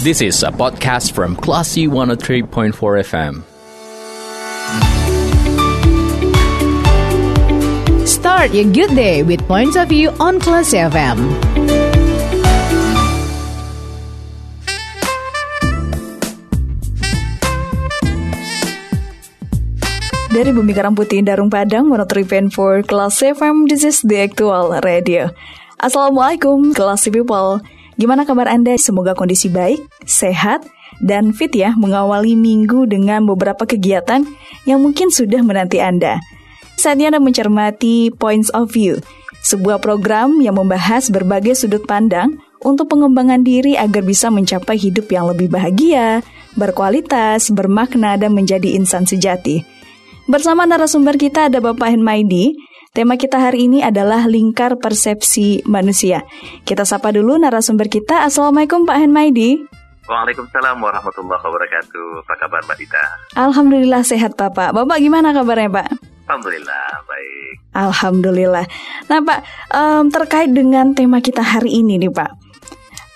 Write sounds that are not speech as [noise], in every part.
This is a podcast from Classy 103.4 FM. Start your good day with points of view on Classy FM. Dari Bumi Karang Putih Darung Padang, 103.4 Kelas FM, this is the actual radio. Assalamualaikum, kelas people. Gimana kabar Anda? Semoga kondisi baik, sehat, dan fit ya mengawali minggu dengan beberapa kegiatan yang mungkin sudah menanti Anda. Saatnya Anda mencermati Points of View, sebuah program yang membahas berbagai sudut pandang untuk pengembangan diri agar bisa mencapai hidup yang lebih bahagia, berkualitas, bermakna, dan menjadi insan sejati. Bersama narasumber kita ada Bapak Henmaidi. Tema kita hari ini adalah lingkar persepsi manusia. Kita sapa dulu narasumber kita. Assalamualaikum Pak Henmaidi. Waalaikumsalam warahmatullahi wabarakatuh. Apa kabar Mbak Dita? Alhamdulillah sehat Bapak. Bapak gimana kabarnya Pak? Alhamdulillah baik. Alhamdulillah. Nah Pak, um, terkait dengan tema kita hari ini nih Pak.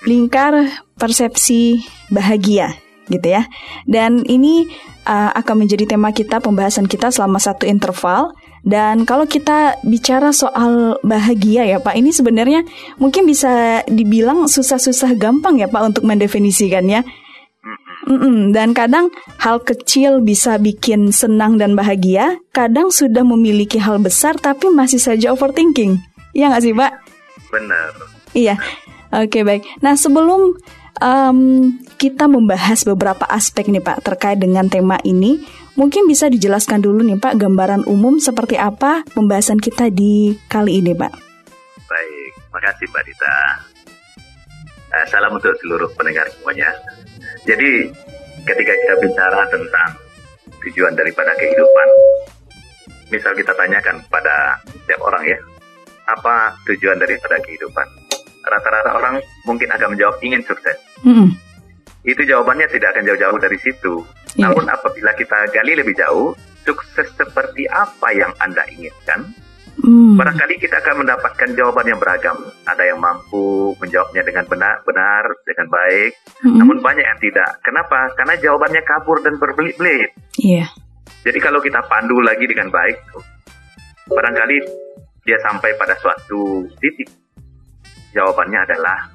Lingkar persepsi bahagia gitu ya. Dan ini uh, akan menjadi tema kita pembahasan kita selama satu interval. Dan kalau kita bicara soal bahagia ya Pak, ini sebenarnya mungkin bisa dibilang susah-susah gampang ya Pak untuk mendefinisikannya. Mm-mm. Dan kadang hal kecil bisa bikin senang dan bahagia, kadang sudah memiliki hal besar tapi masih saja overthinking. Iya nggak sih Pak? Benar. Iya. Oke baik. Nah sebelum um, kita membahas beberapa aspek nih Pak terkait dengan tema ini. Mungkin bisa dijelaskan dulu nih Pak gambaran umum seperti apa pembahasan kita di kali ini Pak. Baik, makasih Mbak Dita. Uh, salam untuk seluruh pendengar semuanya. Jadi ketika kita bicara tentang tujuan daripada kehidupan, misal kita tanyakan pada setiap orang ya, apa tujuan daripada kehidupan? Rata-rata orang mungkin akan menjawab ingin sukses. Mm -mm. Itu jawabannya tidak akan jauh-jauh dari situ. Iya. Namun apabila kita gali lebih jauh, sukses seperti apa yang Anda inginkan, Mm. barangkali kita akan mendapatkan jawaban yang beragam. Ada yang mampu menjawabnya dengan benar, benar dengan baik, Mm-mm. namun banyak yang tidak. Kenapa? Karena jawabannya kabur dan berbelit-belit. Iya. Jadi kalau kita pandu lagi dengan baik, barangkali dia sampai pada suatu titik. Jawabannya adalah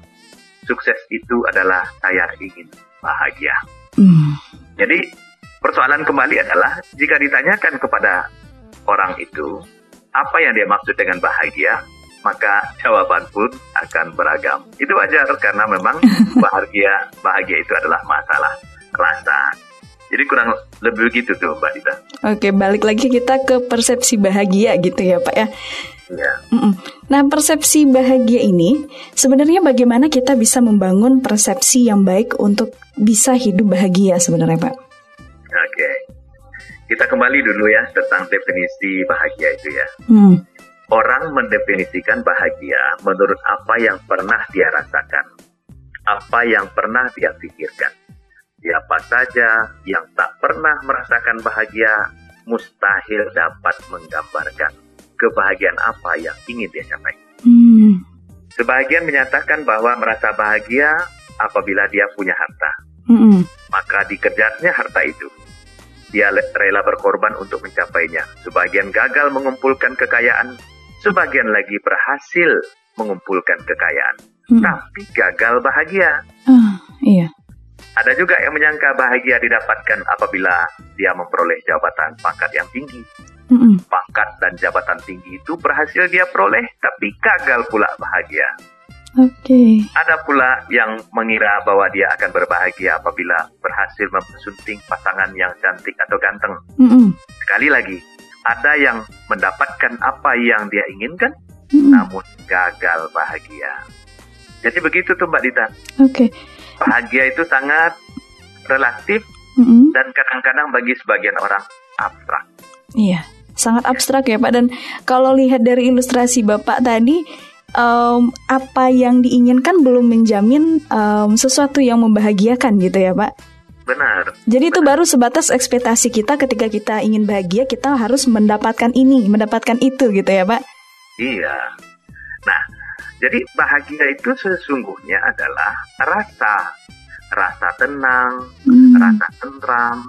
sukses itu adalah saya ingin bahagia. Mm. Jadi persoalan kembali adalah jika ditanyakan kepada orang itu apa yang dia maksud dengan bahagia, maka jawaban pun akan beragam. Itu wajar karena memang [laughs] bahagia bahagia itu adalah masalah rasa. Jadi kurang lebih begitu tuh Mbak Dita. Oke, balik lagi kita ke persepsi bahagia gitu ya Pak ya. Mm-mm. Nah, persepsi bahagia ini sebenarnya bagaimana kita bisa membangun persepsi yang baik untuk bisa hidup bahagia sebenarnya Pak? Oke. Kita kembali dulu ya tentang definisi bahagia itu ya. Hmm. Orang mendefinisikan bahagia menurut apa yang pernah dia rasakan, apa yang pernah dia pikirkan. Siapa saja yang tak pernah merasakan bahagia mustahil dapat menggambarkan kebahagiaan apa yang ingin dia capai. Hmm. Sebagian menyatakan bahwa merasa bahagia apabila dia punya harta, Mm-mm. maka dikejarnya harta itu. Dia rela berkorban untuk mencapainya. Sebagian gagal mengumpulkan kekayaan, sebagian lagi berhasil mengumpulkan kekayaan, Mm. tapi gagal bahagia. Ah, iya. Ada juga yang menyangka bahagia didapatkan apabila dia memperoleh jabatan pangkat yang tinggi. Mm-mm. Pangkat dan jabatan tinggi itu berhasil dia peroleh, tapi gagal pula bahagia. Oke. Ada pula yang mengira bahwa dia akan berbahagia apabila berhasil mempersunting pasangan yang cantik atau ganteng. Mm-mm. Sekali lagi, ada yang mendapatkan apa yang dia inginkan, Mm-mm. namun gagal bahagia. Jadi begitu tuh Mbak Dita. Oke. Bahagia itu sangat relatif Mm-mm. dan kadang-kadang bagi sebagian orang abstrak. Iya, sangat abstrak ya Pak. Dan kalau lihat dari ilustrasi Bapak tadi, em, apa yang diinginkan belum menjamin em, sesuatu yang membahagiakan gitu ya Pak. Benar. Jadi itu baru sebatas ekspektasi kita ketika kita ingin bahagia, kita harus mendapatkan ini, mendapatkan itu gitu ya Pak. Iya. Nah, jadi bahagia itu sesungguhnya adalah rasa rasa tenang, Hmm. rasa tentram,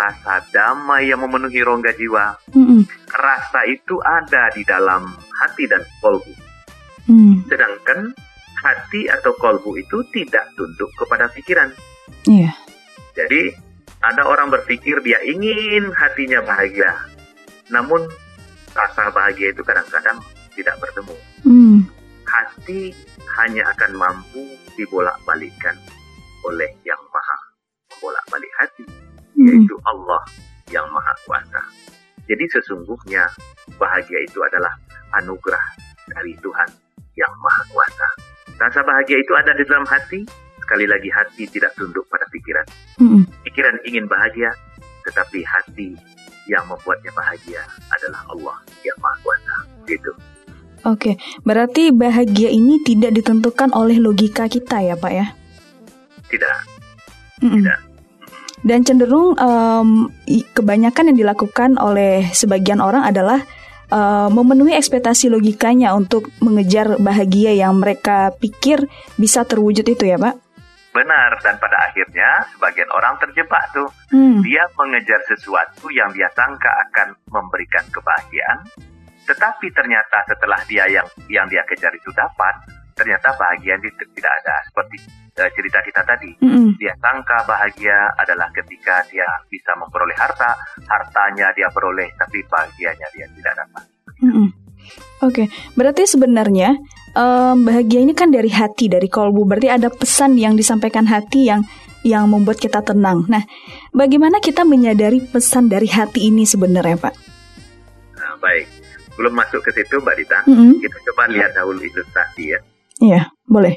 rasa damai yang memenuhi rongga jiwa. Mm-mm. Rasa itu ada di dalam hati dan kolbu. Hmm. Sedangkan hati atau kolbu itu tidak tunduk kepada pikiran. Iya. Jadi ada orang berpikir dia ingin hatinya bahagia. Namun rasa bahagia itu kadang-kadang tidak bertemu. Hmm. Hati hanya akan mampu dibolak-balikkan oleh yang maha membolak-balik hati. Yaitu Allah yang maha kuasa. Jadi sesungguhnya bahagia itu adalah anugerah dari Tuhan yang maha kuasa. Rasa bahagia itu ada di dalam hati, sekali lagi hati tidak tunduk pada pikiran. Pikiran ingin bahagia, tetapi hati yang membuatnya bahagia adalah Allah yang maha kuasa. Gitu. Oke, berarti bahagia ini tidak ditentukan oleh logika kita ya, Pak ya? Tidak, Mm-mm. tidak. Dan cenderung i- kebanyakan yang dilakukan oleh sebagian orang adalah eh, memenuhi ekspektasi logikanya untuk mengejar bahagia yang mereka pikir bisa terwujud itu ya, Pak? Benar, dan pada akhirnya sebagian orang terjebak tuh. Hmm. Dia mengejar sesuatu yang dia sangka akan memberikan kebahagiaan, tetapi ternyata setelah dia yang yang dia kejar itu dapat, ternyata bahagia itu tidak ada. Seperti eh, cerita kita tadi, Mm-mm. dia sangka bahagia adalah ketika dia bisa memperoleh harta, hartanya dia peroleh, tapi bahagianya dia tidak dapat. Mm-mm. Oke, berarti sebenarnya em, bahagia ini kan dari hati, dari kolbu. Berarti ada pesan yang disampaikan hati yang yang membuat kita tenang. Nah, bagaimana kita menyadari pesan dari hati ini sebenarnya, Pak? Nah, baik, belum masuk ke situ Mbak Dita, Mm-mm. kita coba lihat dahulu ilustrasi ya. Iya, boleh.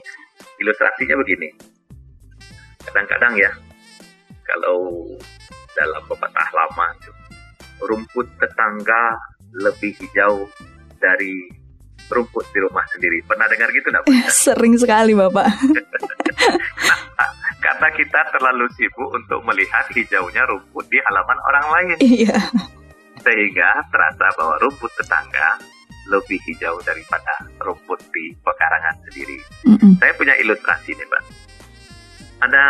Ilustrasinya begini. Kadang-kadang ya, kalau dalam pepatah lama itu, rumput tetangga lebih hijau dari rumput di rumah sendiri. Pernah dengar gitu nggak? [laughs] Sering sekali, Bapak. [laughs] Karena kita terlalu sibuk untuk melihat hijaunya rumput di halaman orang lain. Iya. Sehingga terasa bahwa rumput tetangga lebih hijau daripada rumput di pekarangan sendiri. Mm-mm. Saya punya ilustrasi nih, Mbak. Ada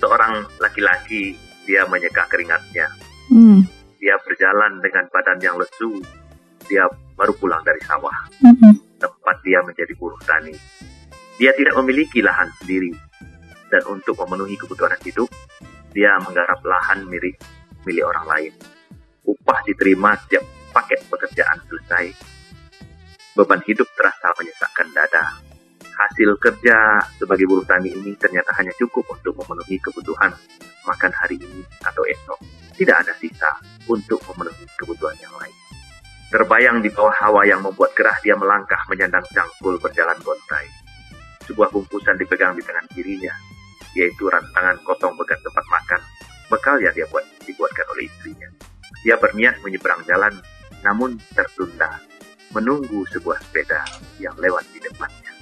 seorang laki-laki, dia menyeka keringatnya. Mm. Dia berjalan dengan badan yang lesu. Dia baru pulang dari sawah, Mm-mm. tempat dia menjadi buruh tani. Dia tidak memiliki lahan sendiri. Dan untuk memenuhi kebutuhan hidup, dia menggarap lahan milik milik orang lain. Upah diterima setiap paket pekerjaan selesai. Beban hidup terasa menyesakkan dada. Hasil kerja sebagai buruh tani ini ternyata hanya cukup untuk memenuhi kebutuhan makan hari ini atau esok. Tidak ada sisa untuk memenuhi kebutuhan yang lain. Terbayang di bawah hawa yang membuat gerah dia melangkah menyandang cangkul berjalan gontai. Sebuah bungkusan dipegang di tangan kirinya, yaitu rantangan kotong bekas tempat makan, bekal yang dia buat dibuatkan oleh istrinya. Dia berniat menyeberang jalan, namun tertunda, menunggu sebuah sepeda yang lewat di depannya.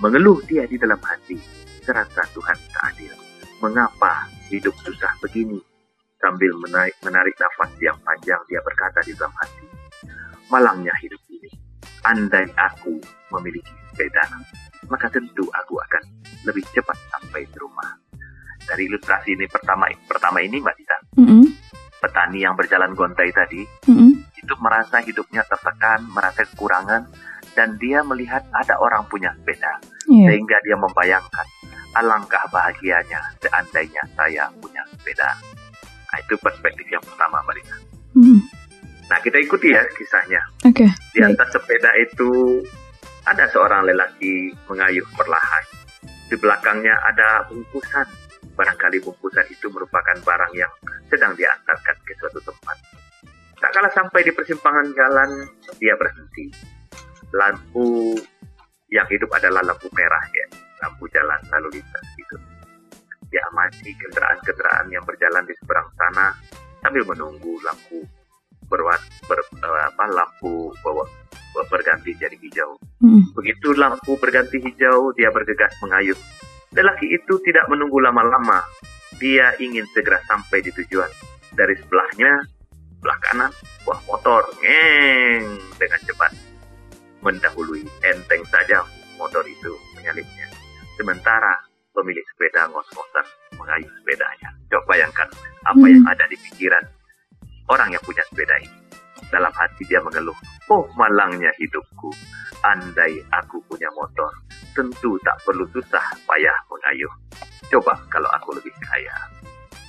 Mengeluh dia di dalam hati, serasa Tuhan tak adil. Mengapa hidup susah begini? Sambil menarik, menarik nafas yang panjang, dia berkata di dalam hati, malangnya hidup ini. Andai aku memiliki sepeda, maka tentu aku akan lebih cepat sampai di rumah. Dari ilustrasi ini pertama pertama ini Mbak Dita, Mm-mm. petani yang berjalan gontai tadi Mm-mm. Itu merasa hidupnya tertekan, merasa kekurangan, dan dia melihat ada orang punya sepeda, Iya. sehingga dia membayangkan alangkah bahagianya seandainya saya punya sepeda. Nah, itu perspektif yang pertama, Mbak Dita. Mm. Nah, kita ikuti ya kisahnya. Oke. Di atas sepeda itu ada seorang lelaki mengayuh perlahan. Di belakangnya ada bungkusan. Barangkali bungkusan itu merupakan barang yang sedang diantarkan ke suatu tempat. Tak kala sampai di persimpangan jalan, dia berhenti. Lampu yang hidup adalah lampu merah ya, lampu jalan lalu lintas itu. Dia amati kendaraan-kendaraan yang berjalan di seberang sana sambil menunggu lampu berwarna ber, eh, apa lampu bawa berganti jadi hijau. Mm. Begitu lampu berganti hijau, dia bergegas mengayuh. Lelaki itu tidak menunggu lama-lama. Dia ingin segera sampai di tujuan. Dari sebelahnya, sebelah kanan, buah motor ngeng dengan cepat mendahului enteng saja motor itu menyalipnya. Sementara pemilik sepeda ngos-ngosan mengayuh sepedanya. Coba bayangkan apa yang ada di pikiran orang yang punya sepeda ini. Dalam hati dia mengeluh, oh malangnya hidupku. Andai aku punya motor, tentu tak perlu susah payah mengayuh. Coba kalau aku lebih kaya.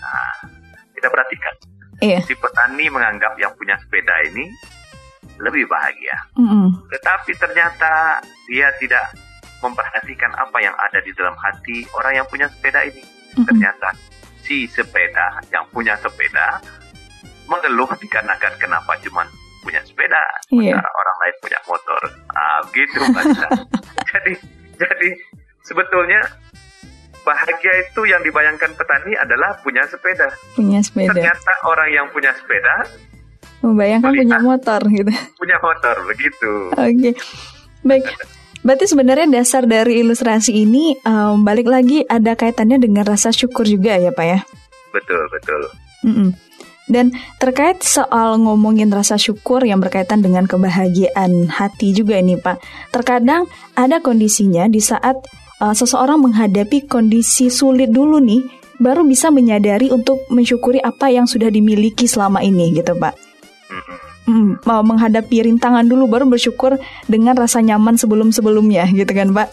Nah, kita perhatikan. Iya. Si petani menganggap yang punya sepeda ini lebih bahagia. Mm-mm. Tetapi ternyata dia tidak memperhatikan apa yang ada di dalam hati orang yang punya sepeda ini. Mm-mm. Ternyata si sepeda yang punya sepeda mengeluh dikarenakan kenapa cuma punya sepeda, Iya. sementara orang lain punya motor. Ah, Dita. [laughs] jadi, jadi sebetulnya bahagia itu yang dibayangkan petani adalah punya sepeda. Punya sepeda. Ternyata orang yang punya sepeda Membayangkan Melihat. punya motor gitu. punya motor begitu. Oke, baik. Berarti sebenarnya dasar dari ilustrasi ini em, balik lagi ada kaitannya dengan rasa syukur juga ya Pak ya. Betul betul. Mm-mm. Dan terkait soal ngomongin rasa syukur yang berkaitan dengan kebahagiaan hati juga ini Pak. Terkadang ada kondisinya di saat uh, seseorang menghadapi kondisi sulit dulu nih, baru bisa menyadari untuk mensyukuri apa yang sudah dimiliki selama ini gitu Pak. Hmm, mau menghadapi rintangan dulu baru bersyukur dengan rasa nyaman sebelum-sebelumnya gitu kan Pak.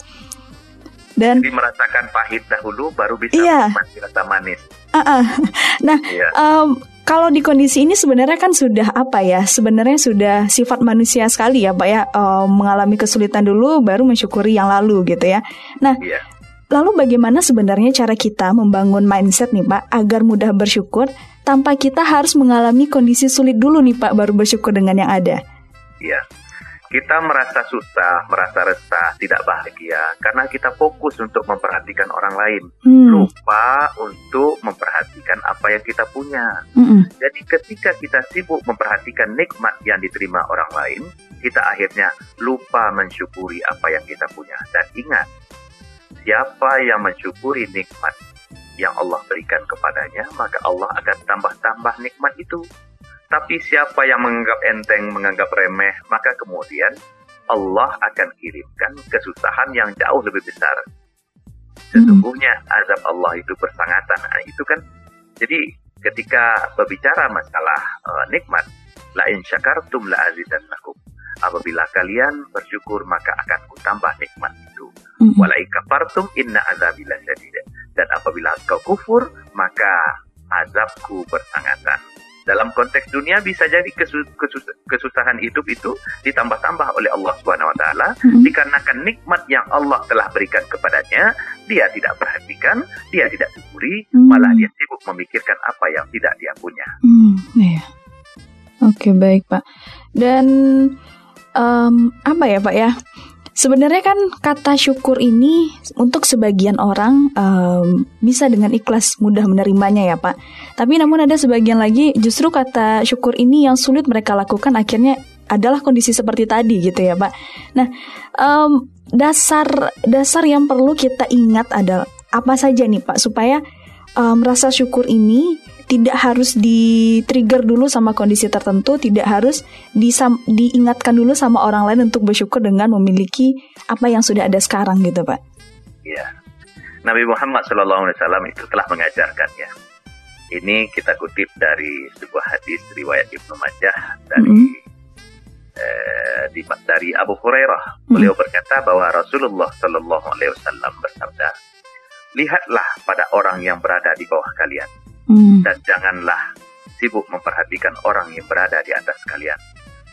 Dan Jadi merasakan pahit dahulu baru bisa Iya. menikmati rasa manis. ah, ah. [laughs] nah Iya. em, kalau di kondisi ini sebenarnya kan sudah apa ya? Sebenarnya sudah sifat manusia sekali ya Pak ya em, mengalami kesulitan dulu baru mensyukuri yang lalu gitu ya. Nah Iya. lalu bagaimana sebenarnya cara kita membangun mindset nih Pak agar mudah bersyukur tanpa kita harus mengalami kondisi sulit dulu nih Pak baru bersyukur dengan yang ada. Iya. Kita merasa susah, merasa resah, tidak bahagia karena kita fokus untuk memperhatikan orang lain, Hmm, lupa untuk memperhatikan apa yang kita punya. mm-mm. Jadi ketika kita sibuk memperhatikan nikmat yang diterima orang lain, kita akhirnya lupa mensyukuri apa yang kita punya. Dan ingat, siapa yang mensyukuri nikmat yang Allah berikan kepadanya, maka Allah akan tambah-tambah nikmat itu. Tapi siapa yang menganggap enteng, menganggap remeh, maka kemudian Allah akan kirimkan kesusahan yang jauh lebih besar. Sesungguhnya azab Allah itu bersangatan. Nah, itu kan jadi ketika berbicara masalah eh, nikmat, la in syakartum la azidannakum. Apabila kalian bersyukur maka akan kutambah nikmat itu. Mm-mm. Wala in kafartum inna azabila syadid. Dan apabila kau kufur maka azabku bersangatan. Dalam konteks dunia bisa jadi kesu- kesus- kesusahan hidup itu ditambah-tambah oleh Allah Subhanahu wa taala Mhm. dikarenakan nikmat yang Allah telah berikan kepadanya, dia tidak perhatikan, dia tidak syukuri, Hmm. malah dia sibuk memikirkan apa yang tidak dia punya. Hmm, iya. Oke, baik, Pak. Dan em, apa ya, Pak ya? Sebenarnya kan kata syukur ini untuk sebagian orang em, bisa dengan ikhlas mudah menerimanya ya, Pak. Tapi namun ada sebagian lagi justru kata syukur ini yang sulit mereka lakukan akhirnya adalah kondisi seperti tadi gitu ya, Pak. Nah, em, dasar dasar yang perlu kita ingat adalah apa saja nih, Pak, supaya rasa syukur ini tidak harus di-trigger dulu sama kondisi tertentu, tidak harus disam- diingatkan dulu sama orang lain untuk bersyukur dengan memiliki apa yang sudah ada sekarang gitu, Pak. Ya. Nabi Muhammad SAW itu telah mengajarkannya. Ini kita kutip dari sebuah hadis riwayat Ibnu Majah dari Mm. eh, di- dari Abu Hurairah. Beliau berkata bahwa Rasulullah Shallallahu Alaihi Wasallam bersabda, lihatlah pada orang yang berada di bawah kalian Hmm. dan janganlah sibuk memperhatikan orang yang berada di atas kalian.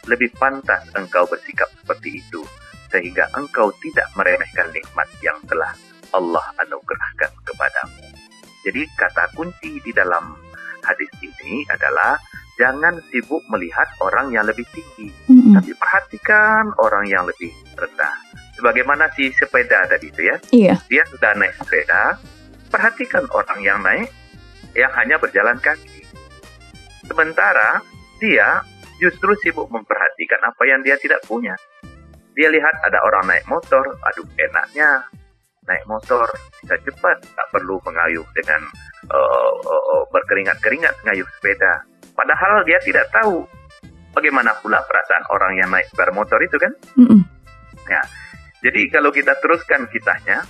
Lebih pantas engkau bersikap seperti itu, sehingga engkau tidak meremehkan nikmat yang telah Allah anugerahkan kepadamu. Jadi kata kunci di dalam hadis ini adalah jangan sibuk melihat orang yang lebih tinggi, Mm-mm. tapi perhatikan orang yang lebih rendah. Sebagaimana si sepeda tadi itu ya, Iya. dia sudah naik sepeda, perhatikan orang yang naik yang hanya berjalan kaki. Sementara dia justru sibuk memperhatikan apa yang dia tidak punya. Dia lihat ada orang naik motor, aduh enaknya naik motor bisa cepat, tak perlu mengayuh dengan uh, uh, uh, berkeringat-keringat mengayuh sepeda. Padahal dia tidak tahu bagaimana pula perasaan orang yang naik sepeda motor itu kan. Mm-mm. Ya, jadi kalau kita teruskan kisahnya,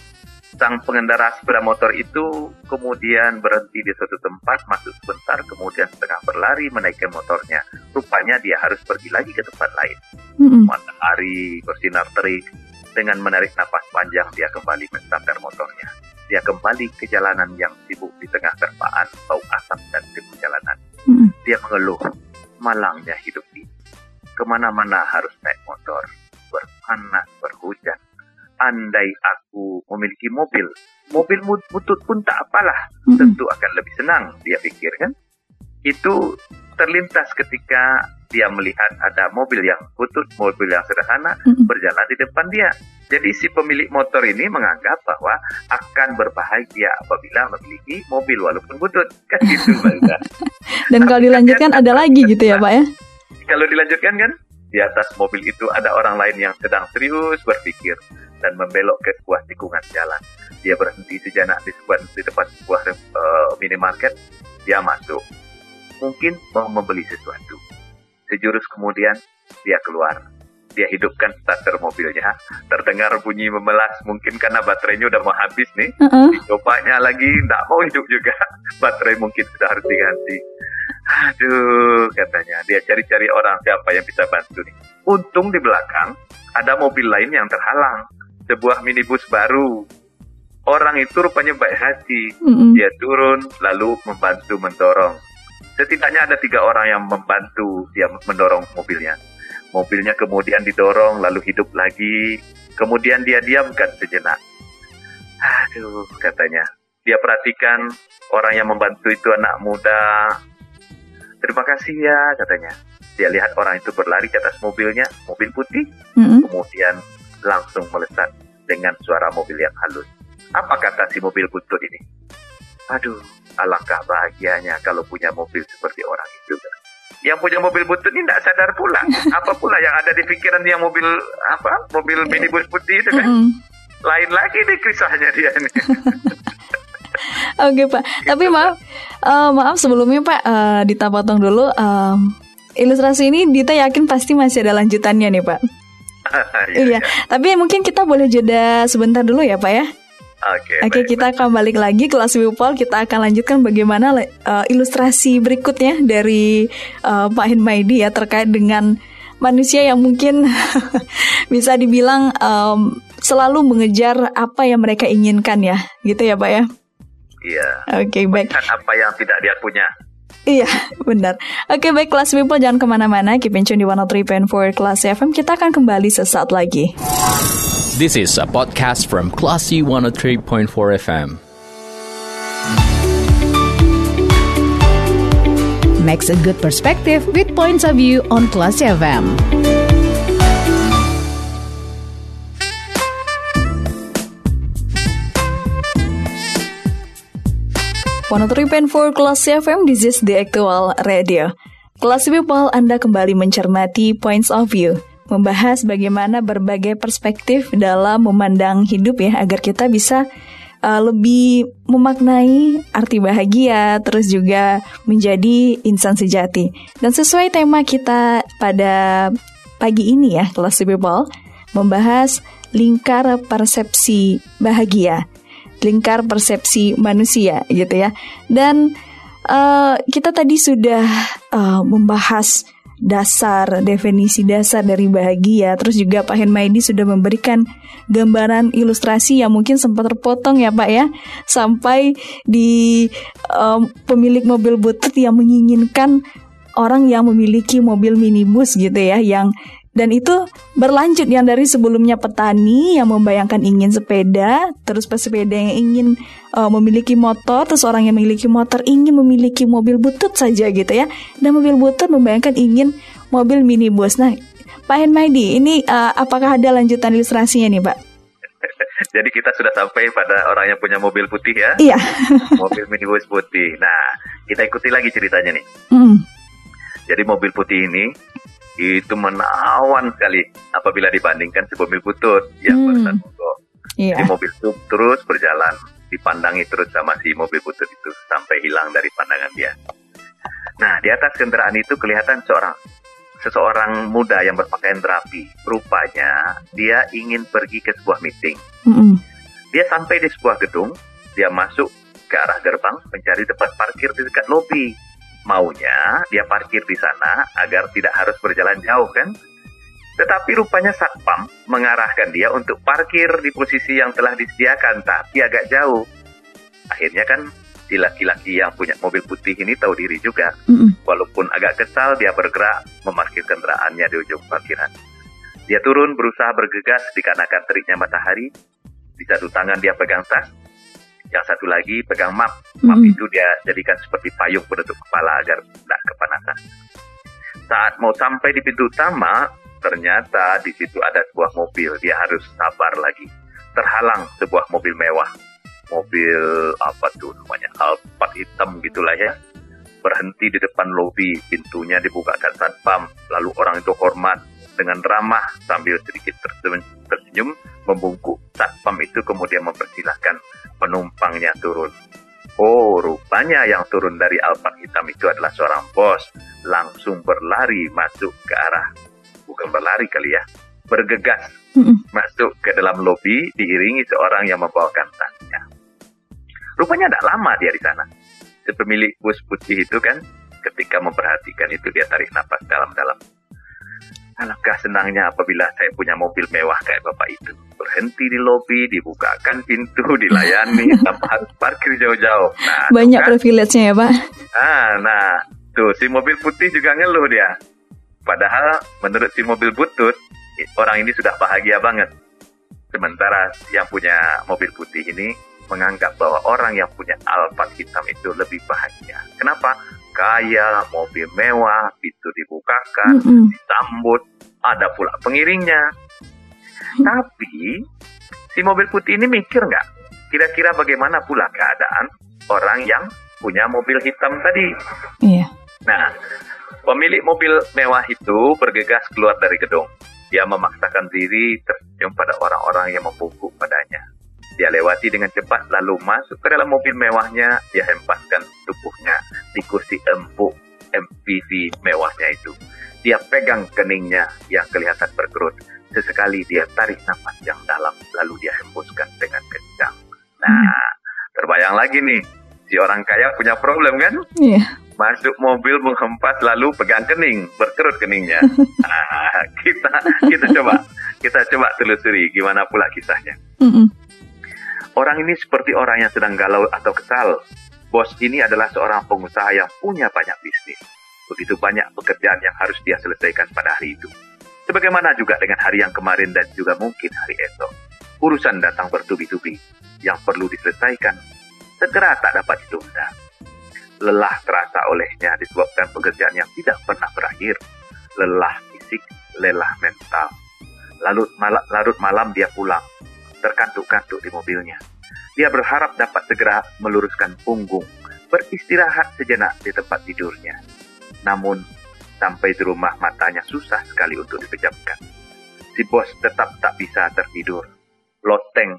sang pengendara sepeda motor itu kemudian berhenti di suatu tempat, masuk sebentar, kemudian setengah berlari menaikkan motornya. Rupanya dia harus pergi lagi ke tempat lain. Mm-mm. Matahari bersinar terik, dengan menarik napas panjang dia kembali mensandar motornya. Dia kembali ke jalanan yang sibuk di tengah terpaan bau asap dan debu jalanan. Mm-mm. Dia mengeluh, malangnya hidup ini. Ke mana-mana harus naik motor, berpanas, berhujan. Andai aku memiliki mobil, mobil mut- butut pun tak apalah, Mm-mm. tentu akan lebih senang, dia pikir kan. Itu terlintas ketika dia melihat ada mobil yang butut, mobil yang sederhana Mm-mm. berjalan di depan dia. Jadi si pemilik motor ini menganggap bahwa akan berbahagia apabila memiliki mobil walaupun butut. Kan gitu Mbak. [laughs] Dan kalau dilanjutkan ada lagi gitu ya Pak ya? Kalau dilanjutkan kan, di atas mobil itu ada orang lain yang sedang serius berpikir dan membelok ke sebuah tikungan jalan. Dia berhenti sejenak di, sebuah, di depan sebuah eh, minimarket. Dia masuk. Mungkin mau membeli sesuatu. Sejurus kemudian dia keluar. Dia hidupkan starter mobilnya. Terdengar bunyi memelas. Mungkin karena baterainya udah mau habis nih. Heeh. Dicobanya lagi, nggak mau hidup juga. [laughs] Baterai mungkin sudah harus diganti. Aduh, katanya. Dia cari-cari orang siapa yang bisa bantu nih. Untung di belakang ada mobil lain yang terhalang. Sebuah minibus baru. Orang itu rupanya baik hati. Dia turun lalu membantu mendorong. Setidaknya ada tiga orang yang membantu dia mendorong mobilnya. Mobilnya kemudian didorong lalu hidup lagi. Kemudian dia diamkan sejenak. Aduh, katanya. Dia perhatikan orang yang membantu itu anak muda. Terima kasih ya, katanya. Dia lihat orang itu berlari ke atas mobilnya, mobil putih, Mm-mm. kemudian langsung melesat dengan suara mobil yang halus. Apa kata si mobil butut ini? Aduh, alangkah bahagianya kalau punya mobil seperti orang itu. Yang punya mobil butut ini tidak sadar pula. [laughs] Apa pula yang ada di pikiran yang mobil apa? Mobil minibus putih itu kan? Mm-mm. Lain lagi nih kisahnya dia ini. [laughs] Oke Pak, tapi maaf, eh, maaf sebelumnya Pak, eh, Dita potong dulu. em, ilustrasi ini Dita yakin pasti masih ada lanjutannya nih Pak. [laughs] Iya, tapi mungkin kita boleh jeda sebentar dulu ya Pak ya. Oke. Oke, baik, kita akan balik lagi kelas People. Kita akan lanjutkan bagaimana eh, ilustrasi berikutnya dari eh, Pak Hinmaidi ya terkait dengan manusia yang mungkin [laughs] bisa dibilang em, selalu mengejar apa yang mereka inginkan ya, gitu ya Pak ya. Iya. Oke, baik. Kan apa yang tidak dia punya. Iya, [laughs] benar. Oke, baik kelas People jangan ke mana-mana. Keep in tune di 103.4 kelas FM. Kita akan kembali sesaat lagi. This is a podcast from Classy 103.4 FM. Makes a good perspective with points of view on Classy FM. 103.4 Kelas FM, this is the actual radio. Kelas People, Anda kembali mencermati points of view. Membahas bagaimana berbagai perspektif dalam memandang hidup ya, agar kita bisa uh, lebih memaknai arti bahagia, terus juga menjadi insan sejati. Dan sesuai tema kita pada pagi ini ya, Kelas People, membahas lingkar persepsi bahagia lingkar persepsi manusia gitu ya. Dan eh, kita tadi sudah eh, membahas dasar definisi dasar dari bahagia. Terus juga Pak Henmaidi sudah memberikan gambaran ilustrasi yang mungkin sempat terpotong ya Pak ya, sampai di eh, pemilik mobil butut yang menginginkan orang yang memiliki mobil minibus gitu ya, yang dan itu berlanjut yang dari sebelumnya petani yang membayangkan ingin sepeda, terus pesepeda yang ingin uh, memiliki motor, terus orang yang memiliki motor ingin memiliki mobil butut saja gitu ya. Dan mobil butut membayangkan ingin mobil minibus. Nah, Pak Henmaidi, ini uh, apakah ada lanjutan ilustrasinya nih, Pak? [laughs] Jadi kita sudah sampai pada orang yang punya mobil putih ya. Iya. [laughs] mobil minibus putih. Nah, kita ikuti lagi ceritanya nih. Hmm. Jadi mobil putih ini itu menawan sekali apabila dibandingkan si mobil butut yang Hmm. barusan mogok. Iya. Si mobil itu terus berjalan, dipandangi terus sama si mobil butut itu sampai hilang dari pandangan dia. Nah, di atas kendaraan itu kelihatan seorang seseorang muda yang berpakaian rapi. Rupanya dia ingin pergi ke sebuah meeting. Mm-mm. Dia sampai di sebuah gedung, dia masuk ke arah gerbang mencari tempat parkir di dekat lobi. Maunya dia parkir di sana agar tidak harus berjalan jauh kan? Tetapi rupanya satpam mengarahkan dia untuk parkir di posisi yang telah disediakan, tapi agak jauh. Akhirnya kan si laki-laki yang punya mobil putih ini tahu diri juga. Mm-mm. Walaupun agak kesal, dia bergerak memarkir kendaraannya di ujung parkiran. Dia turun berusaha bergegas dikarenakan teriknya matahari. Di satu tangan dia pegang tas, yang satu lagi pegang map. Map Mm-mm. itu dia jadikan seperti payung penutup kepala agar tidak kepanasan. Saat mau sampai di pintu utama, ternyata di situ ada sebuah mobil. Dia harus sabar lagi. Terhalang sebuah mobil mewah. Mobil apa tuh namanya? Alphard hitam gitulah ya. Berhenti di depan lobi, pintunya dibukakan satpam. Lalu orang itu hormat dengan ramah sambil sedikit tersenyum, membungkuk. Satpam itu kemudian mempersilahkan penumpangnya turun. Oh, rupanya yang turun dari Alphard hitam itu adalah seorang bos. Langsung berlari masuk ke arah, bukan berlari kali ya, bergegas masuk ke dalam lobi diiringi seorang yang membawakan tasnya. Rupanya tidak lama dia di sana. Si pemilik bus putih itu kan, ketika memperhatikan itu dia tarik napas dalam-dalam. Alangkah senangnya apabila saya punya mobil mewah kayak bapak itu. Berhenti di lobi, dibukakan pintu, [laughs] dilayani, [laughs] tanpa harus parkir jauh-jauh. Nah, Banyak kan. privilege-nya ya, Pak. Ah, nah, tuh si mobil putih juga ngeluh dia. Padahal menurut si mobil butut, orang ini sudah bahagia banget. Sementara yang punya mobil putih ini menganggap bahwa orang yang punya Alphard hitam itu lebih bahagia. Kenapa? Kaya, mobil mewah, pintu dibukakan, Mm-mm. disambut, ada pula pengiringnya. Tapi si mobil putih ini mikir nggak? Kira-kira bagaimana pula keadaan orang yang punya mobil hitam tadi? Iya. Nah, pemilik mobil mewah itu bergegas keluar dari gedung. Dia memaksakan diri tersenyum pada orang-orang yang membungkuk padanya. Dia lewati dengan cepat lalu masuk ke dalam mobil mewahnya. Dia hempaskan tubuhnya di kursi empuk MPV mewahnya itu. Dia pegang keningnya yang kelihatan berkerut. Sesekali dia tarik nafas yang dalam lalu dia hembuskan dengan kencang. Nah, terbayang lagi nih. Si orang kaya punya problem kan? Iya. masuk mobil menghempas lalu pegang kening berkerut keningnya [laughs] Ah, kita kita coba kita coba telusuri gimana pula kisahnya Mm-mm. orang ini seperti orang yang sedang galau atau kesal bos ini adalah seorang pengusaha yang punya banyak bisnis begitu banyak pekerjaan yang harus dia selesaikan pada hari itu sebagaimana juga dengan hari yang kemarin dan juga mungkin hari esok urusan datang bertubi-tubi yang perlu diselesaikan segera tak dapat ditunda lelah terasa olehnya disebabkan pekerjaan yang tidak pernah berakhir. Lelah fisik, lelah mental. Lalu mal- larut malam dia pulang, terkantuk-kantuk di mobilnya. Dia berharap dapat segera meluruskan punggung, beristirahat sejenak di tempat tidurnya. Namun, sampai di rumah matanya susah sekali untuk dipejamkan. Si bos tetap tak bisa tertidur. Loteng,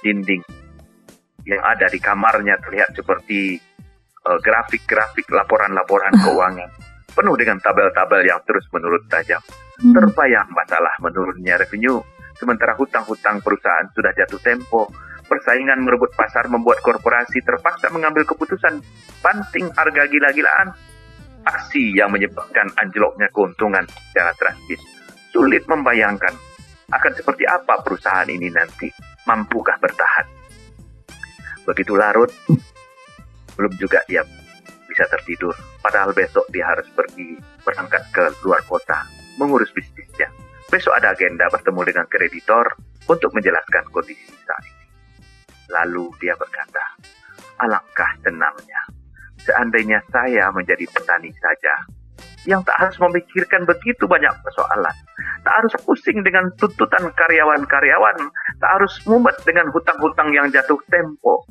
dinding yang ada di kamarnya terlihat seperti eh, grafik-grafik laporan-laporan [laughs] keuangan penuh dengan tabel-tabel yang terus menurun tajam. Hmm. Terbayang masalah menurunnya revenue, sementara hutang-hutang perusahaan sudah jatuh tempo. Persaingan merebut pasar membuat korporasi terpaksa mengambil keputusan banting harga gila-gilaan. Aksi yang menyebabkan anjloknya keuntungan secara drastis. Sulit membayangkan akan seperti apa perusahaan ini nanti. Mampukah bertahan? Begitu larut, belum juga dia bisa tertidur. Padahal besok dia harus pergi berangkat ke luar kota mengurus bisnisnya. Besok ada agenda bertemu dengan kreditor untuk menjelaskan kondisi saat ini. Lalu dia berkata, alangkah senangnya seandainya saya menjadi petani saja yang tak harus memikirkan begitu banyak persoalan. Tak harus pusing dengan tuntutan karyawan-karyawan. Tak harus mumet dengan hutang-hutang yang jatuh tempo.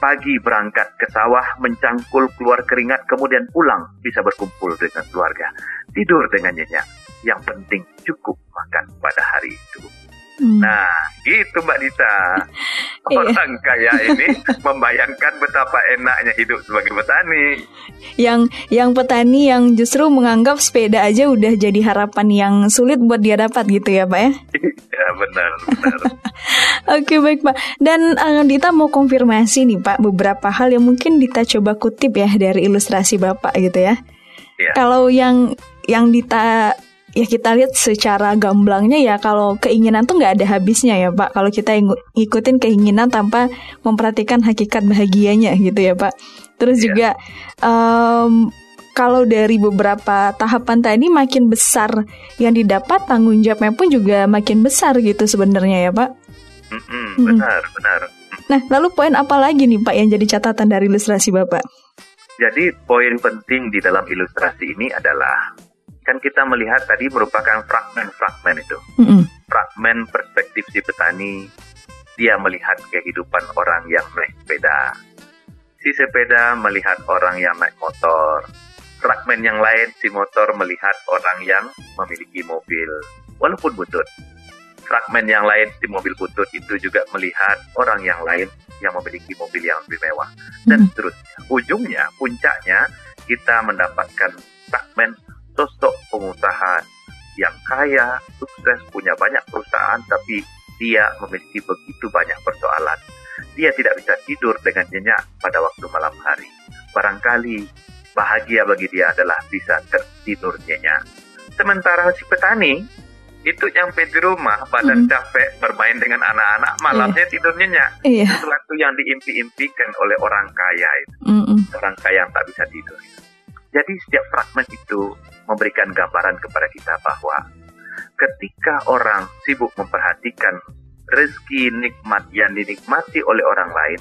Pagi berangkat ke sawah, mencangkul keluar keringat, kemudian pulang bisa berkumpul dengan keluarga. Tidur dengan nyenyak. Yang penting cukup makan pada hari. Hmm. Nah, gitu Mbak Dita. [laughs] Iya. Orang kaya ini [laughs] membayangkan betapa enaknya hidup sebagai petani. Yang yang petani yang justru menganggap sepeda aja udah jadi harapan yang sulit buat dia dapat gitu ya, Pak ya. [laughs] ya benar, benar. Oke baik Pak. Dan eh, Dita mau konfirmasi nih Pak beberapa hal yang mungkin Dita coba kutip ya dari ilustrasi Bapak gitu ya. Ya. Kalau yang yang Dita ya kita lihat secara gamblangnya ya kalau keinginan tuh nggak ada habisnya ya Pak. Kalau kita ngikutin keinginan tanpa memperhatikan hakikat bahagianya gitu ya Pak. Terus Iya. juga em, kalau dari beberapa tahapan tadi makin besar yang didapat tanggung jawabnya pun juga makin besar gitu sebenarnya ya Pak. Mm-mm, benar, benar. Nah, lalu poin apa lagi nih Pak yang jadi catatan dari ilustrasi Bapak? Jadi poin penting di dalam ilustrasi ini adalah kan kita melihat tadi merupakan fragmen-fragmen itu. Mm-mm. Fragmen perspektif si petani, dia melihat kehidupan orang yang naik sepeda. Si sepeda melihat orang yang naik motor. Fragmen yang lain si motor melihat orang yang memiliki mobil, walaupun butut. Fragmen yang lain si mobil butut itu juga melihat orang yang lain yang memiliki mobil yang lebih mewah dan Hmm. seterusnya. Ujungnya, puncaknya kita mendapatkan fragmen sosok pengusaha yang kaya, sukses, punya banyak perusahaan, tapi dia memiliki begitu banyak persoalan. Dia tidak bisa tidur dengan nyenyak pada waktu malam hari. Barangkali bahagia bagi dia adalah bisa tertidur nyenyak. Sementara si petani itu nyampe di rumah, badan Mm. capek bermain dengan anak-anak, malamnya tidur nyenyak Iya. sesuatu yang diimpi-impikan oleh orang kaya itu, Mm-mm. orang kaya yang tak bisa tidur. Jadi setiap fragmen itu memberikan gambaran kepada kita bahwa ketika orang sibuk memperhatikan rezeki nikmat yang dinikmati oleh orang lain,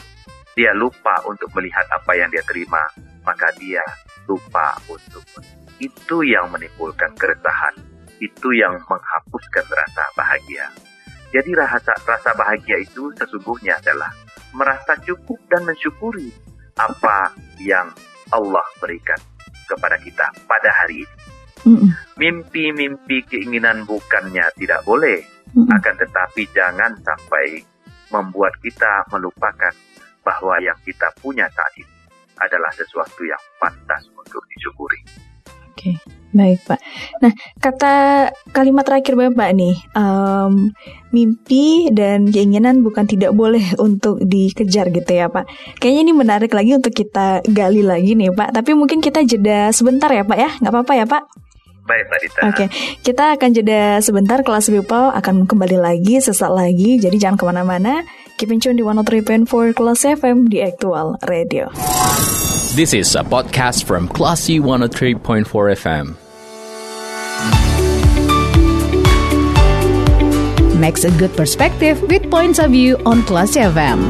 dia lupa untuk melihat apa yang dia terima, maka dia lupa untuk itu yang menimbulkan keresahan, itu yang menghapuskan rasa bahagia. Jadi rasa rasa bahagia itu sesungguhnya adalah merasa cukup dan mensyukuri apa yang Allah berikan kepada kita pada hari ini. Mimpi-mimpi keinginan bukannya tidak boleh, akan tetapi jangan sampai membuat kita melupakan bahwa yang kita punya saat ini adalah sesuatu yang pantas untuk disyukuri. Oke, baik Pak. Nah, kata kalimat terakhir Bapak nih, em, mimpi dan keinginan bukan tidak boleh [laughs] untuk dikejar gitu ya Pak. Kayaknya ini menarik lagi untuk kita gali lagi nih Pak. Tapi mungkin kita jeda sebentar ya Pak ya, nggak apa-apa ya Pak? Baik, Mbak Dita. Oke, kita akan jeda sebentar. Kelas People akan kembali lagi sesaat lagi. Jadi jangan ke mana-mana. Keep in tune di 103.4 Kelas FM di Aktual Radio. This is a podcast from Classy 103.4 FM. Makes a good perspective with points of view on Classy FM.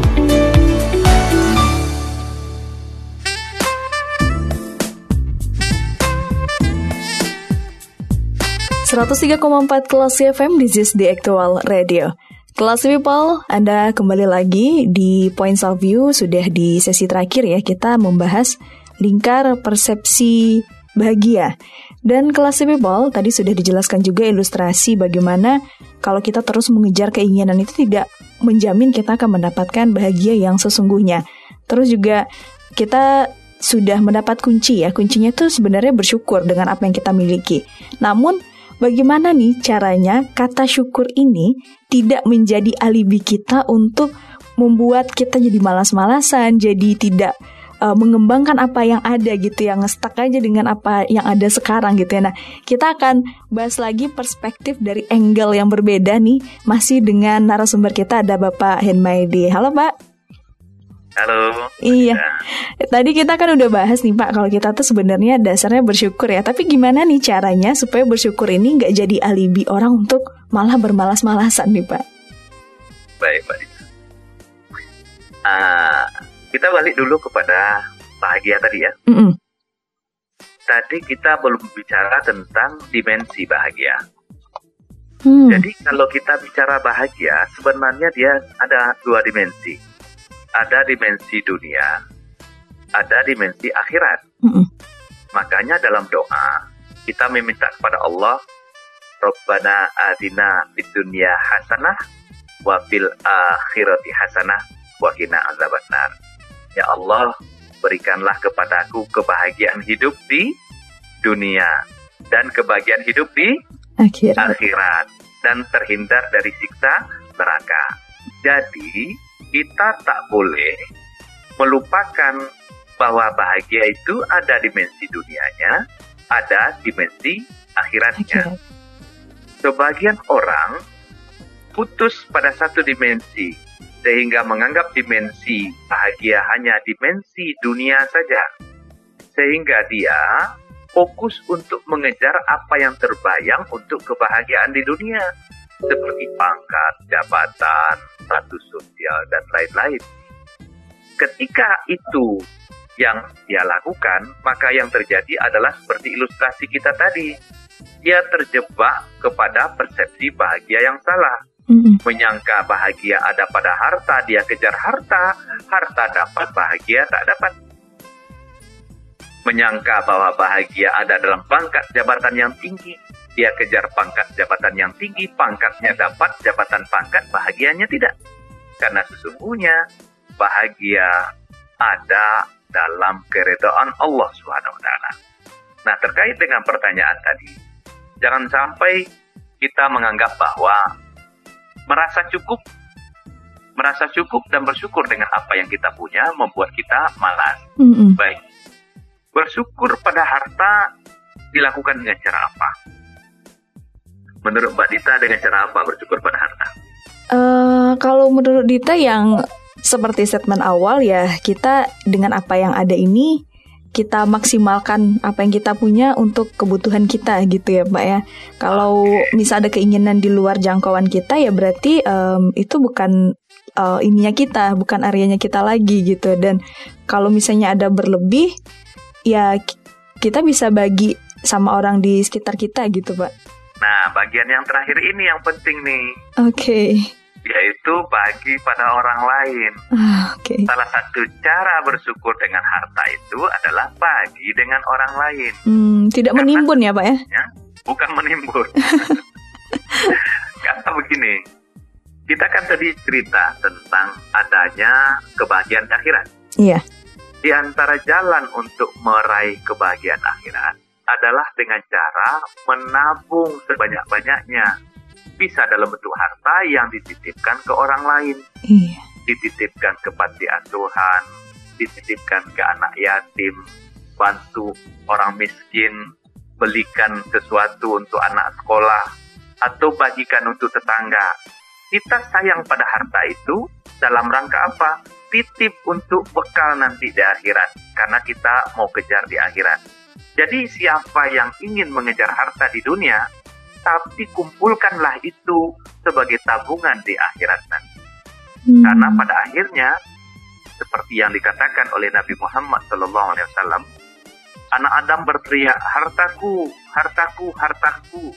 Empat Kelas FM, this is the Actual Radio. Kelas People, Anda kembali lagi di Points of View, sudah di sesi terakhir ya, kita membahas lingkar persepsi bahagia. Dan kelas People, tadi sudah dijelaskan juga ilustrasi bagaimana kalau kita terus mengejar keinginan itu tidak menjamin kita akan mendapatkan bahagia yang sesungguhnya. Terus juga kita sudah mendapat kunci ya, kuncinya itu sebenarnya bersyukur dengan apa yang kita miliki. Namun Bagaimana nih caranya kata syukur ini tidak menjadi alibi kita untuk membuat kita jadi malas-malasan, jadi tidak uh, mengembangkan apa yang ada gitu, yang stuck aja dengan apa yang ada sekarang gitu ya. Nah, kita akan bahas lagi perspektif dari angle yang berbeda nih, masih dengan narasumber kita ada Bapak Henmaidi. Halo Pak. Halo. Iya. Ya. Tadi kita kan udah bahas nih Pak, kalau kita tuh sebenarnya dasarnya bersyukur ya. Tapi gimana nih caranya supaya bersyukur ini nggak jadi alibi orang untuk malah bermalas-malasan nih Pak? Baik, Mbak Dita. Ah, kita balik dulu kepada bahagia tadi ya. Mm-mm. Tadi kita belum bicara tentang dimensi bahagia. Hmm. Jadi kalau kita bicara bahagia, sebenarnya dia ada dua dimensi. Ada dimensi dunia, ada dimensi akhirat. Mm-mm. Makanya dalam doa, kita meminta kepada Allah Rabbana adina fid dunya hasanah wa fil akhirati hasanah wa qina azabannar. Ya Allah, berikanlah kepadaku kebahagiaan hidup di dunia dan kebahagiaan hidup di Akhirat. akhirat dan terhindar dari siksa neraka. Jadi, kita tak boleh melupakan bahwa bahagia itu ada dimensi dunianya, ada dimensi akhiratnya. Akhirat. Sebagian orang putus pada satu dimensi sehingga menganggap dimensi bahagia hanya dimensi dunia saja. Sehingga dia fokus untuk mengejar apa yang terbayang untuk kebahagiaan di dunia. Seperti pangkat, jabatan, status sosial, dan lain-lain. Ketika itu yang dia lakukan, maka yang terjadi adalah seperti ilustrasi kita tadi. Dia terjebak kepada persepsi bahagia yang salah menyangka bahagia ada pada harta, dia kejar harta, harta dapat, bahagia tak dapat. Menyangka bahwa bahagia ada dalam pangkat jabatan yang tinggi, dia kejar pangkat jabatan yang tinggi, pangkatnya dapat, jabatan pangkat, bahagianya tidak. Karena sesungguhnya bahagia ada dalam keredaan Allah Subhanahu wa taala. Nah, terkait dengan pertanyaan tadi, jangan sampai kita menganggap bahwa merasa cukup merasa cukup dan bersyukur dengan apa yang kita punya membuat kita malas. Mm-mm. Baik. Bersyukur pada harta dilakukan dengan cara apa? Menurut Mbak Dita dengan cara apa bersyukur pada harta? Eh, kalau menurut Dita yang seperti statement awal ya kita dengan apa yang ada ini kita maksimalkan apa yang kita punya untuk kebutuhan kita gitu ya Mbak ya. Kalau misal ada keinginan di luar jangkauan kita ya berarti em, itu bukan eh, ininya kita, bukan areanya kita lagi gitu. Dan kalau misalnya ada berlebih ya ki- kita bisa bagi sama orang di sekitar kita gitu Pak. Nah, bagian yang terakhir ini yang penting nih, Oke. yaitu bagi pada orang lain. Ah, Oke. Salah satu cara bersyukur dengan harta itu adalah bagi dengan orang lain. Hmm, tidak Karena- menimbun ya Pak ya? ya, bukan menimbun. [laughs] Karena begini, kita kan tadi cerita tentang adanya kebahagiaan akhirat. Iya. Di antara jalan untuk meraih kebahagiaan akhirat adalah dengan cara menabung sebanyak-banyaknya. Bisa dalam bentuk harta yang dititipkan ke orang lain, Iya. dititipkan ke panti asuhan, dititipkan ke anak yatim, bantu orang miskin, belikan sesuatu untuk anak sekolah, atau bagikan untuk tetangga. Kita sayang pada harta itu dalam rangka apa? Titip untuk bekal nanti di akhirat, karena kita mau kejar di akhirat. Jadi siapa yang ingin mengejar harta di dunia, tapi kumpulkanlah itu sebagai tabungan di akhirat nanti. Hmm. Karena pada akhirnya seperti yang dikatakan oleh Nabi Muhammad SAW, anak Adam berteriak hartaku, hartaku, hartaku.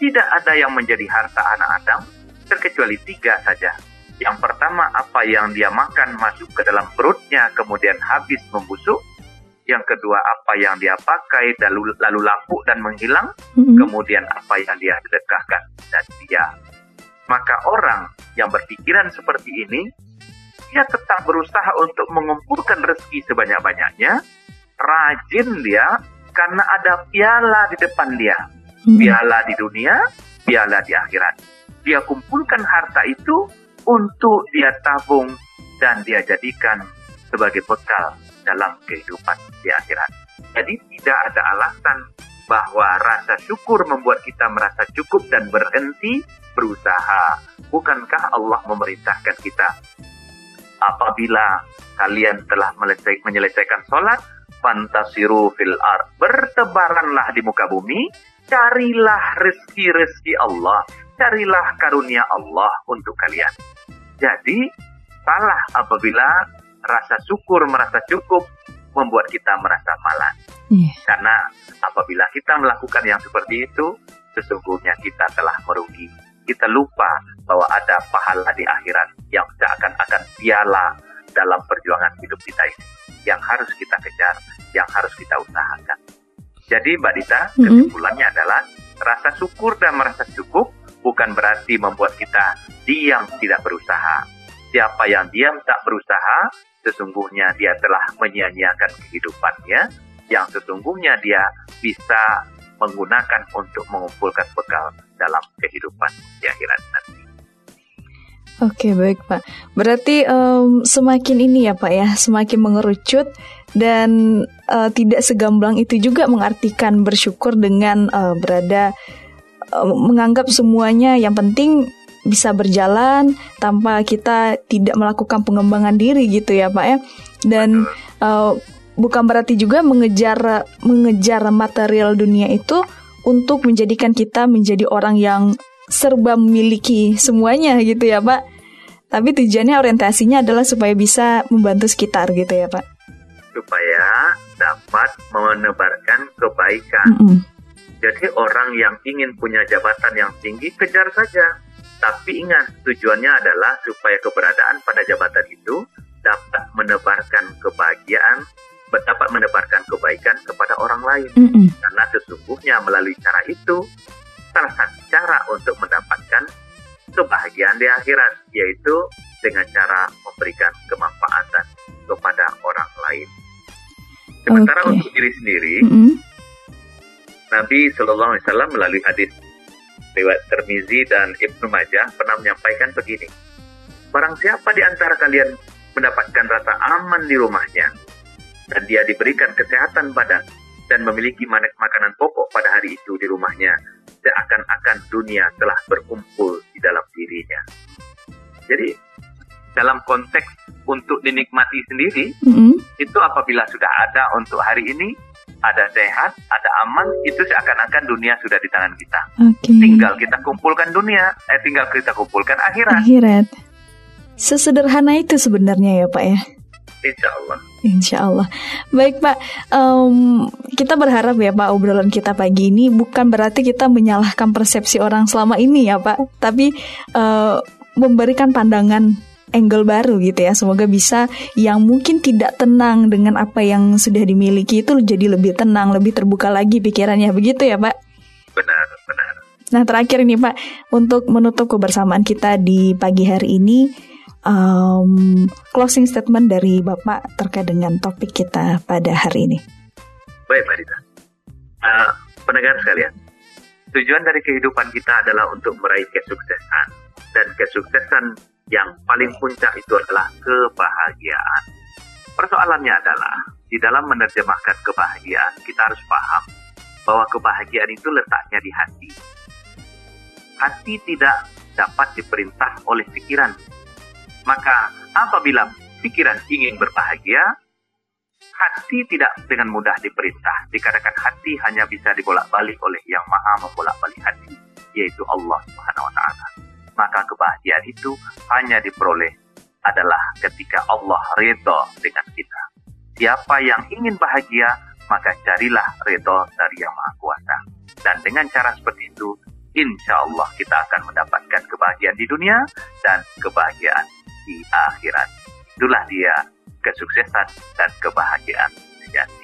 Tidak ada yang menjadi harta anak Adam terkecuali tiga saja. Yang pertama apa yang dia makan masuk ke dalam perutnya kemudian habis membusuk. Yang kedua apa yang dia pakai lalu, lalu lapuk dan menghilang Mm-mm. kemudian apa yang dia sedekahkan dan dia. Maka orang yang berpikiran seperti ini, dia tetap berusaha untuk mengumpulkan rezeki sebanyak-banyaknya, rajin dia karena ada piala di depan dia. Mm-mm. Piala di dunia, piala di akhirat. Dia kumpulkan harta itu untuk dia tabung dan dia jadikan sebagai bekal dalam kehidupan di akhirat. Jadi tidak ada alasan bahwa rasa syukur membuat kita merasa cukup dan berhenti berusaha. Bukankah Allah memerintahkan kita apabila kalian telah menyelesaikan sholat, fantasiru fil ard. Bertebaranlah di muka bumi, carilah rezeki-rezeki Allah, carilah karunia Allah untuk kalian. Jadi, salah apabila rasa syukur merasa cukup membuat kita merasa malas. Iya. Karena apabila kita melakukan yang seperti itu, sesungguhnya kita telah merugi. Kita lupa bahwa ada pahala di akhirat yang seakan-akan piala dalam perjuangan hidup kita ini. Yang harus kita kejar, yang harus kita usahakan. Jadi Mbak Dita, Mm-mm. kesimpulannya adalah rasa syukur dan merasa cukup bukan berarti membuat kita diam tidak berusaha. Siapa yang diam tak berusaha, sesungguhnya dia telah menyia-nyiakan kehidupannya, yang sesungguhnya dia bisa menggunakan untuk mengumpulkan bekal dalam kehidupan di akhirat nanti. Oke baik Pak. Berarti um, semakin ini ya Pak ya, semakin mengerucut dan uh, tidak segamblang itu juga mengartikan bersyukur dengan uh, berada uh, menganggap semuanya yang penting bisa berjalan tanpa kita tidak melakukan pengembangan diri gitu ya Pak ya. Dan uh, bukan berarti juga mengejar mengejar material dunia itu untuk menjadikan kita menjadi orang yang serba memiliki semuanya gitu ya Pak. Tapi tujuannya orientasinya adalah supaya bisa membantu sekitar gitu ya Pak. Supaya dapat menebarkan kebaikan. Mm -mm. Jadi orang yang ingin punya jabatan yang tinggi kejar saja. Tapi ingat tujuannya adalah supaya keberadaan pada jabatan itu dapat menebarkan kebahagiaan, dapat menebarkan kebaikan kepada orang lain. Mm -mm. Karena sesungguhnya melalui cara itu salah satu cara untuk mendapatkan kebahagiaan di akhirat, yaitu dengan cara memberikan kemanfaatan kepada orang lain. Sementara okay. untuk diri sendiri, mm -hmm. Nabi Shallallahu Alaihi Wasallam melalui hadis riwayat Termizi dan Ibnu Majah pernah menyampaikan begini: Barang siapa di antara kalian mendapatkan rasa aman di rumahnya dan dia diberikan kesehatan badan dan memiliki makanan pokok pada hari itu di rumahnya, seakan-akan dunia telah berkumpul di dalam dirinya. Jadi dalam konteks untuk dinikmati sendiri, mm-hmm. itu apabila sudah ada untuk hari ini, ada sehat, ada aman, itu seakan-akan dunia sudah di tangan kita. Okay. Tinggal kita kumpulkan dunia, eh tinggal kita kumpulkan akhirat. Akhirat. Sesederhana itu sebenarnya ya Pak ya. Insya Allah. Insya Allah. Baik Pak, um, kita berharap ya Pak obrolan kita pagi ini bukan berarti kita menyalahkan persepsi orang selama ini ya Pak, tapi uh, memberikan pandangan angle baru gitu ya. Semoga bisa yang mungkin tidak tenang dengan apa yang sudah dimiliki itu jadi lebih tenang, lebih terbuka lagi pikirannya begitu ya Pak. Benar, benar. Nah terakhir ini Pak, untuk menutup kebersamaan kita di pagi hari ini um, closing statement dari Bapak terkait dengan topik kita pada hari ini. Baik, Mbak Dita. Uh, pendengar sekalian, tujuan dari kehidupan kita adalah untuk meraih kesuksesan. Dan kesuksesan yang paling puncak itu adalah kebahagiaan. Persoalannya adalah, di dalam menerjemahkan kebahagiaan, kita harus paham bahwa kebahagiaan itu letaknya di hati. Hati tidak dapat diperintah oleh pikiran, maka apabila pikiran ingin berbahagia, hati tidak dengan mudah diperintah. Dikatakan hati hanya bisa dibolak-balik oleh yang maha membolak-balik hati, yaitu Allah Subhanahu wa taala. Maka kebahagiaan itu hanya diperoleh adalah ketika Allah ridho dengan kita. Siapa yang ingin bahagia, maka carilah ridho dari yang maha kuasa. Dan dengan cara seperti itu, insya Allah kita akan mendapatkan kebahagiaan di dunia dan kebahagiaan di akhirat. Itulah dia kesuksesan dan kebahagiaan sejati.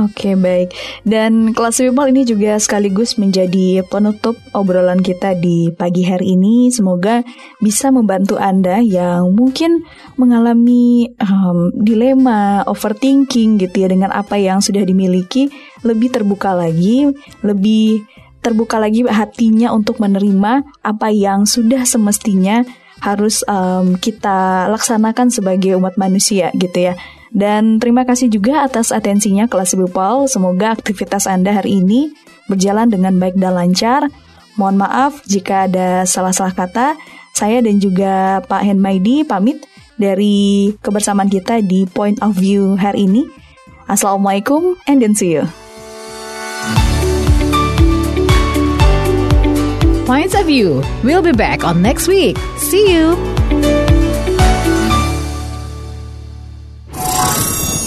Oke baik. Dan kelas people ini juga sekaligus menjadi penutup obrolan kita di pagi hari ini. Semoga bisa membantu anda yang mungkin mengalami um, dilema overthinking gitu ya dengan apa yang sudah dimiliki. Lebih terbuka lagi lebih terbuka lagi hatinya untuk menerima apa yang sudah semestinya harus um, kita laksanakan sebagai umat manusia gitu ya. Dan terima kasih juga atas atensinya kelas Ibu Paul. Semoga aktivitas Anda hari ini berjalan dengan baik dan lancar. Mohon maaf jika ada salah-salah kata. Saya dan juga Pak Henmaidi pamit dari kebersamaan kita di Point of View hari ini. Assalamualaikum and then see you. Points of View. We'll be back on next week. See you.